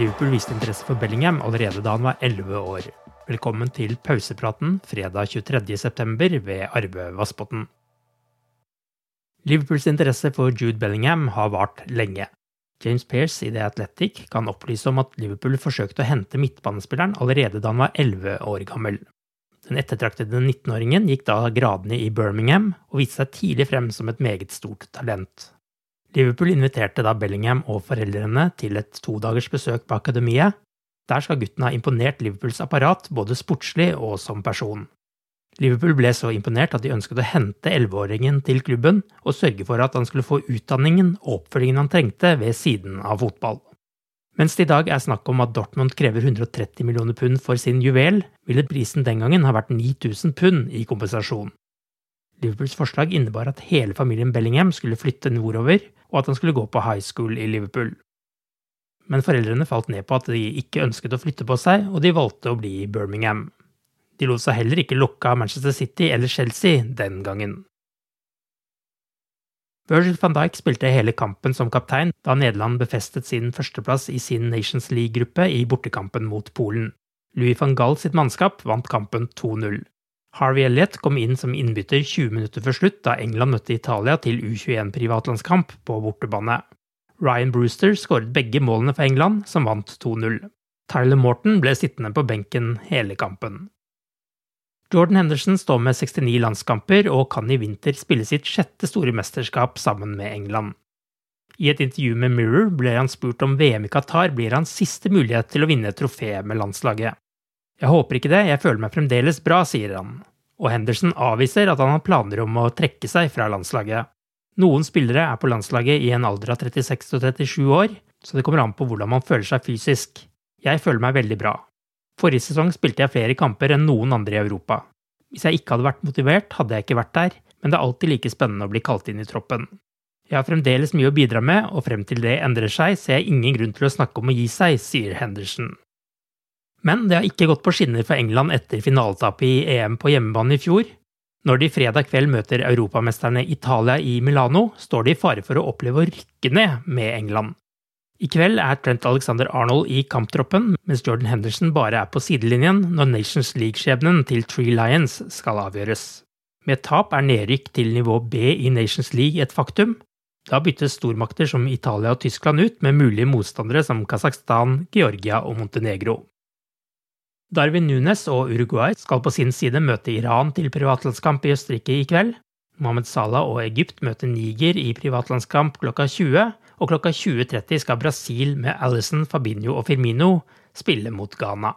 Liverpool viste interesse for Bellingham allerede da han var 11 år. Velkommen til pausepraten fredag 23.9. ved Arve Vassbotn. Liverpools interesse for Jude Bellingham har vart lenge. James Pearce i The Athletic kan opplyse om at Liverpool forsøkte å hente midtbanespilleren allerede da han var 11 år gammel. Den ettertraktede 19-åringen gikk da gradene i Birmingham og viste seg tidlig frem som et meget stort talent. Liverpool inviterte da Bellingham og foreldrene til et todagers besøk på akademiet. Der skal gutten ha imponert Liverpools apparat både sportslig og som person. Liverpool ble så imponert at de ønsket å hente 11-åringen til klubben og sørge for at han skulle få utdanningen og oppfølgingen han trengte ved siden av fotball. Mens det i dag er snakk om at Dortmund krever 130 millioner pund for sin juvel, ville prisen den gangen ha vært 9000 pund i kompensasjon. Liverpools forslag innebar at hele familien Bellingham skulle flytte nordover, og at han skulle gå på high school i Liverpool. Men foreldrene falt ned på at de ikke ønsket å flytte på seg, og de valgte å bli i Birmingham. De lot seg heller ikke lokke av Manchester City eller Chelsea den gangen. Virgil van Dijk spilte hele kampen som kaptein da Nederland befestet sin førsteplass i sin Nations League-gruppe i bortekampen mot Polen. Louis van Gaal sitt mannskap vant kampen 2-0. Harvey Elliot kom inn som innbytter 20 minutter før slutt da England møtte Italia til U21-privatlandskamp på bortebane. Ryan Brewster skåret begge målene for England, som vant 2-0. Tyler Morton ble sittende på benken hele kampen. Jordan Henderson står med 69 landskamper og kan i vinter spille sitt sjette store mesterskap sammen med England. I et intervju med Mirror ble han spurt om VM i Qatar blir hans siste mulighet til å vinne et trofé med landslaget. Jeg håper ikke det, jeg føler meg fremdeles bra, sier han. Og Henderson avviser at han har planer om å trekke seg fra landslaget. Noen spillere er på landslaget i en alder av 36 og 37 år, så det kommer an på hvordan man føler seg fysisk. Jeg føler meg veldig bra. Forrige sesong spilte jeg flere kamper enn noen andre i Europa. Hvis jeg ikke hadde vært motivert, hadde jeg ikke vært der, men det er alltid like spennende å bli kalt inn i troppen. Jeg har fremdeles mye å bidra med, og frem til det endrer seg, ser jeg ingen grunn til å snakke om å gi seg, sier Henderson. Men det har ikke gått på skinner for England etter finaletapet i EM på hjemmebane i fjor. Når de fredag kveld møter europamesterne Italia i Milano, står de i fare for å oppleve å rykke ned med England. I kveld er Trent Alexander Arnold i kamptroppen, mens Jordan Henderson bare er på sidelinjen når Nations League-skjebnen til Tree Lions skal avgjøres. Med tap er nedrykk til nivå B i Nations League et faktum. Da byttes stormakter som Italia og Tyskland ut med mulige motstandere som Kasakhstan, Georgia og Montenegro. Darwin Nunes og Uruguay skal på sin side møte Iran til privatlandskamp i Østerrike i kveld. Mohammed Salah og Egypt møter Niger i privatlandskamp klokka 20, og klokka 20.30 skal Brasil med Alison, Fabinho og Firmino spille mot Ghana.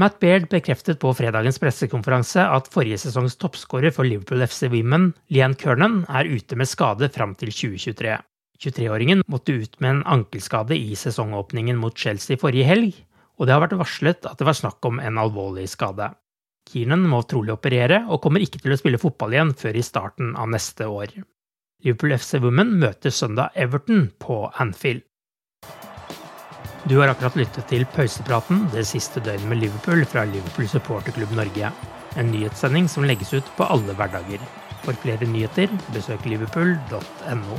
Matt Baird bekreftet på fredagens pressekonferanse at forrige sesongs toppskårer for Liverpool FC Women, Lian Kernan, er ute med skade fram til 2023. 23-åringen måtte ut med en ankelskade i sesongåpningen mot Chelsea forrige helg, og det har vært varslet at det var snakk om en alvorlig skade. Keenan må trolig operere, og kommer ikke til å spille fotball igjen før i starten av neste år. Liverpool FC Women møter søndag Everton på Anfield. Du har akkurat lyttet til pausepraten det siste døgnet med Liverpool fra Liverpool supporterklubb Norge. En nyhetssending som legges ut på alle hverdager. For flere nyheter, besøk liverpool.no.